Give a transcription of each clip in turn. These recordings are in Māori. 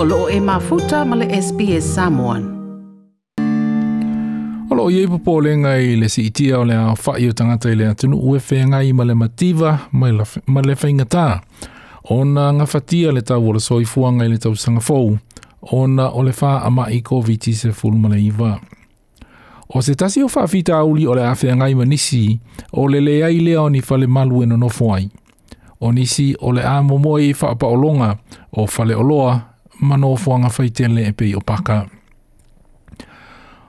o loo e mafuta male le SPS Samoan. O loo iei popo le ngai le si itia o le a tangata i le atunu ue whea ngai ma le mativa ma le whainga ta. Ona nga fatia le tau o le soi fuanga i le tau sanga fōu, o na o ama i ko viti se ful ma le O se tasi o whaafita auli ole le a i ngai ma nisi, o le leai lea o ni whale malu ona e no fuai. O nisi ole le a momoe i whaapa o longa, o fale oloa mano fuanga faitele e pei o paka.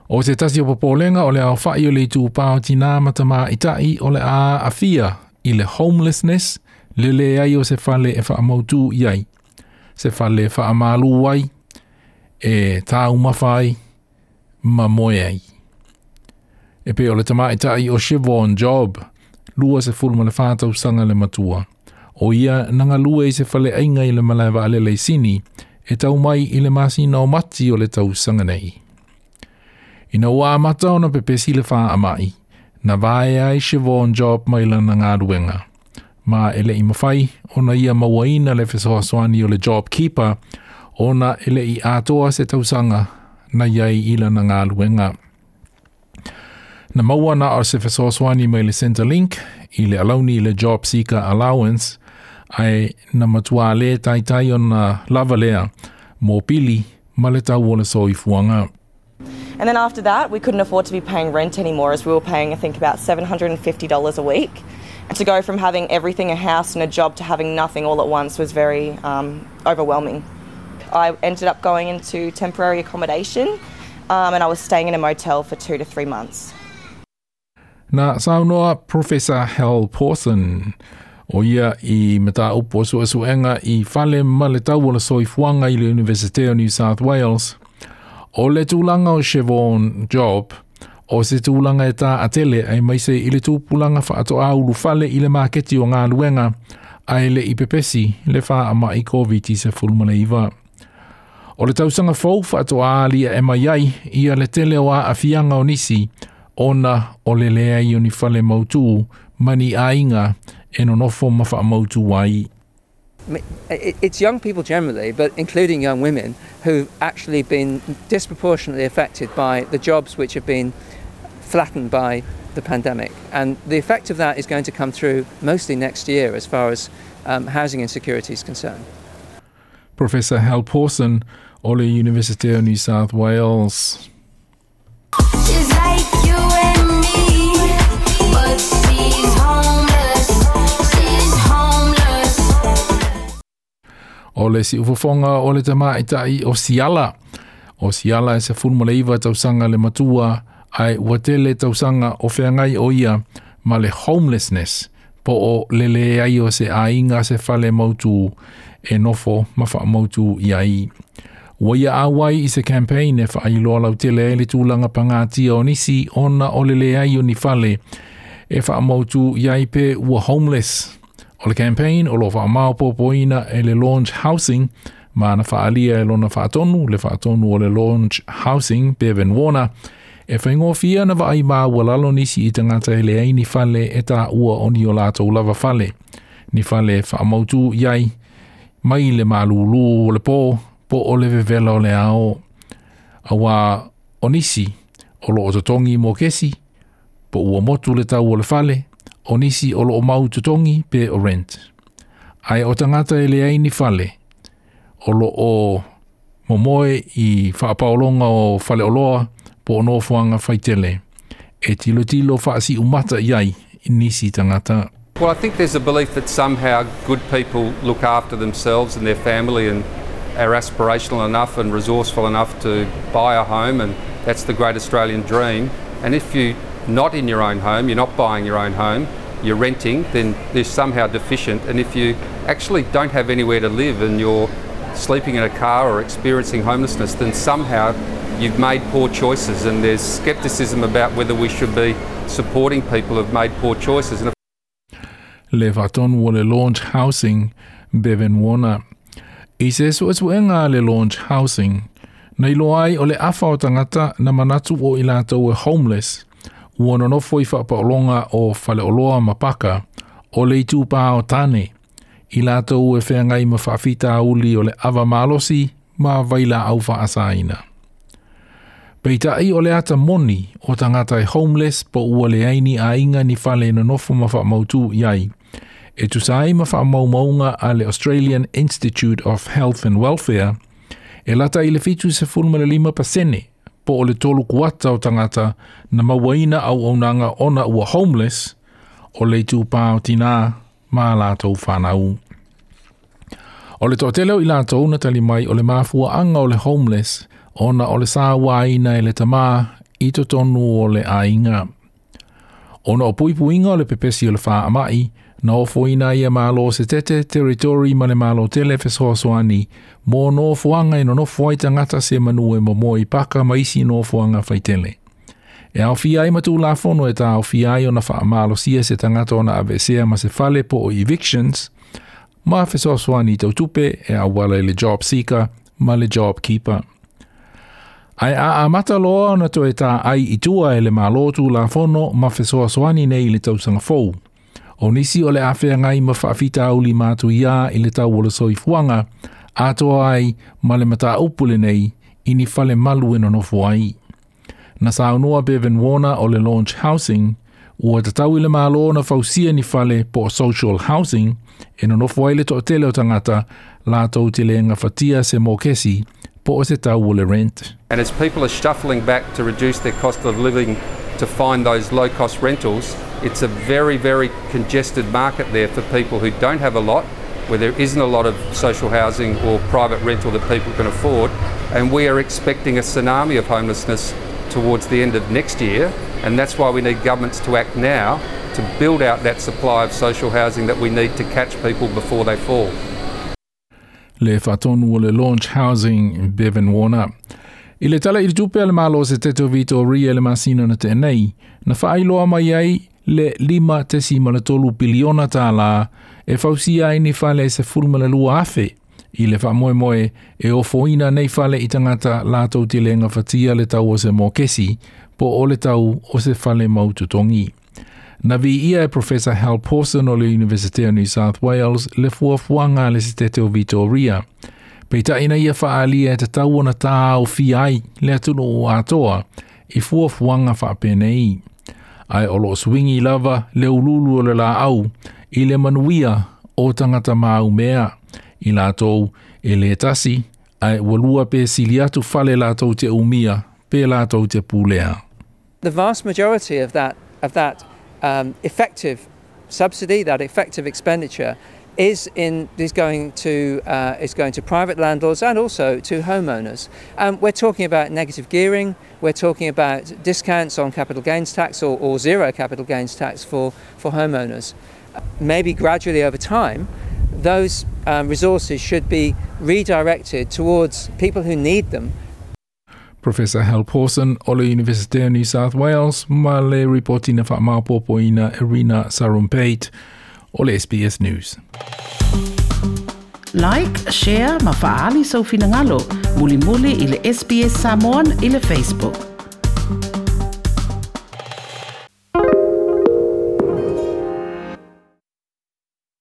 O se tasi o popolenga o le au fai o le tu pao tina matama itai o le a afia i le homelessness le le ai o se fale e faa mautu iai. Se fale e faa malu wai e tā umafai ma moe ai. E pe o le tama itai o Chevron Job lua se fulma le fātau sanga le matua. O ia nanga lua i se fale ainga i le malaiva ale le sini, le sini, e tau mai i le masi nao mati o le tau sanga nei. I na wā mata ona pepesi le whaa amai, na vae ai se vōn job mai lana ngā ruenga. Ma ele i mawhai, ona ia mawaina le whesoha swani o le job keeper, ona ele i ātoa se tau sanga, na iai i lana ngā ruenga. Na mauana o se whesoha swani mai le Centrelink, i le alauni le job seeker allowance, ai na matua le ona lava lea mō pili ma le tau And then after that, we couldn't afford to be paying rent anymore as we were paying, I think, about $750 a week. And to go from having everything, a house and a job, to having nothing all at once was very um, overwhelming. I ended up going into temporary accommodation um, and I was staying in a motel for two to three months. Nā saunoa Professor Hal Porson. o ia i mata upo su su enga i fale male tau o la soi fuanga i le Universite o New South Wales. O le tūlanga o Chevron Job, o se tūlanga e tā atele ai mai se i le tūpulanga wha ato aulu fale i le maketi o ngā luenga ai le i pepesi le wha ama i COVID-19 se fulmana iwa. O le tausanga fau wha ato aali e mai ai i a le tele o a fianga o nisi ona o le lea i o ni fale mautu mani ainga inga e ma wai. It's young people generally, but including young women, who've actually been disproportionately affected by the jobs which have been flattened by the pandemic. And the effect of that is going to come through mostly next year as far as um, housing insecurity is concerned. Professor Hal Pawson, Ole University of New South Wales. o le si ufofonga o le tamā i tai o siala. O siala e se fulmo le iwa tausanga le matua ai ua tele tausanga o whiangai o ia ma le homelessness po o lele ai o se ainga se fale mautu e nofo ma wha mautu i ai. Ua ia awai i se campaign e wha ailoa lau tele e le tūlanga pangātia o nisi ona o lele ai o ni fale e wha mautu i ai pe ua homeless O le campaign o lo wha mao popoina e le launch housing ma na wha alia e lona wha atonu, le wha atonu o le launch housing Bevan Warner e wha ingo fia na wha i mā walalo nisi i tangata e le aini fale e tā ua o ni o lato ulava fale. Ni fale wha mautu iai mai le malulu o le pō po o le vevela o le ao a wā o nisi o lo o tatongi mō kesi po ua motu le tau o le fale o nisi o lo mau tutongi pe o rent. Ai o tangata e leai ni fale, o lo o momoe i whaapaolonga o fale o loa po o nofuanga whaitele. E tilo tilo whaasi umata iai i nisi tangata. Well, I think there's a belief that somehow good people look after themselves and their family and are aspirational enough and resourceful enough to buy a home and that's the great Australian dream. And if you not in your own home, you're not buying your own home, you're renting, then they're somehow deficient. And if you actually don't have anywhere to live and you're sleeping in a car or experiencing homelessness, then somehow you've made poor choices. And there's scepticism about whether we should be supporting people who've made poor choices. And Levaton will launch housing Bevan Warner. Isesu asuenga le launch housing. Nei loai o le afau tangata na manatu o i lātou homeless – ua nonofo i whapaolonga o whaleoloa mapaka o le itu pā o tāne i lato ue whiangai ma whawhita uli o le awa mālosi ma waila au wha asaina. Peita i o le ata moni o tangata e homeless po ua le aini a inga ni whale na nofo ma whamautu iai. E tu sai ma whamaumaunga a le Australian Institute of Health and Welfare e lata i le fitu se fulma le lima pasene po o le tolu kuata o tangata na mawaina au au nanga ona ua homeless o le tu pā o tina mā lātou whanau. O le toteleo i lātou na tali mai o le māfua anga o le homeless ona o le sāwaina e le tamā i to tonu o le ainga. Ona o puipuinga o le pepesi o le whaamai, na ofo ina ia malo se tete teritori ma le malo tele fe soa soani mo no ofoanga ino no fwai tangata se manu e mo i paka ma isi no ofoanga fai tele. E au fia i matu la fono e ta au fia i ona faa malo sia se tangata ona avesea ma se fale po o evictions ma fe soa soani tau tupe e au wale le job seeker ma le job keeper. Ai a a mata loa ona to e ta ai itua tua e le malo tu la fono ma fe soa soani nei le tausanga fou o nisi o le awhea ngai ma whaafita au li mātu ia i le tau wala soi fuanga, ato ai ma le mata upule nei i ni whale malu e nono fuai. Na sa unua Bevan Warner o le Launch Housing, ua te tau i le mālo na fausia ni whale po social housing, e nono fuai le toa tele o tangata, lātou te leenga fatia se mōkesi po rent. And as people are shuffling back to reduce their cost of living to find those low-cost rentals, It's a very, very congested market there for people who don't have a lot, where there isn't a lot of social housing or private rental that people can afford. And we are expecting a tsunami of homelessness towards the end of next year. And that's why we need governments to act now to build out that supply of social housing that we need to catch people before they fall. Le Faton will launch housing Bevan Warner. I le tala i tupe al malo se te ri ele masina na nei. Na whaailoa mai ai le lima tesi mana tolu piliona tā la e fausia ai ni fale se fulma le lua afe i le wha moe e o foina nei fale i tangata lātou te le ngafatia le tau o se mō kesi po o le tau o se fale mau maututongi. Na vi ia e Professor Hal Pawson o le University of New South Wales le fua fuanga le se teteo Vitoria. Peita ina ia faalia e te tau ona tā o fi ai le atunu o atoa i fua fuanga faapenei ai o loo swingi lava le ululu o le la au i le manuia o tangata māu mea i la tou e le tasi ai walua pe sili fale la tou te umia pe la tou te pulea. The vast majority of that, of that um, effective subsidy, that effective expenditure, is in is going to uh, is going to private landlords and also to homeowners. Um, we're talking about negative gearing. We're talking about discounts on capital gains tax or, or zero capital gains tax for for homeowners. Maybe gradually over time, those um, resources should be redirected towards people who need them. Professor Hal Pawson ola University of New South Wales ma le reportina fa mapopo ina Irina o le SBS News. Like, share, ma faali sa so ufinangalo, muli muli ili SBS Samoan ili Facebook.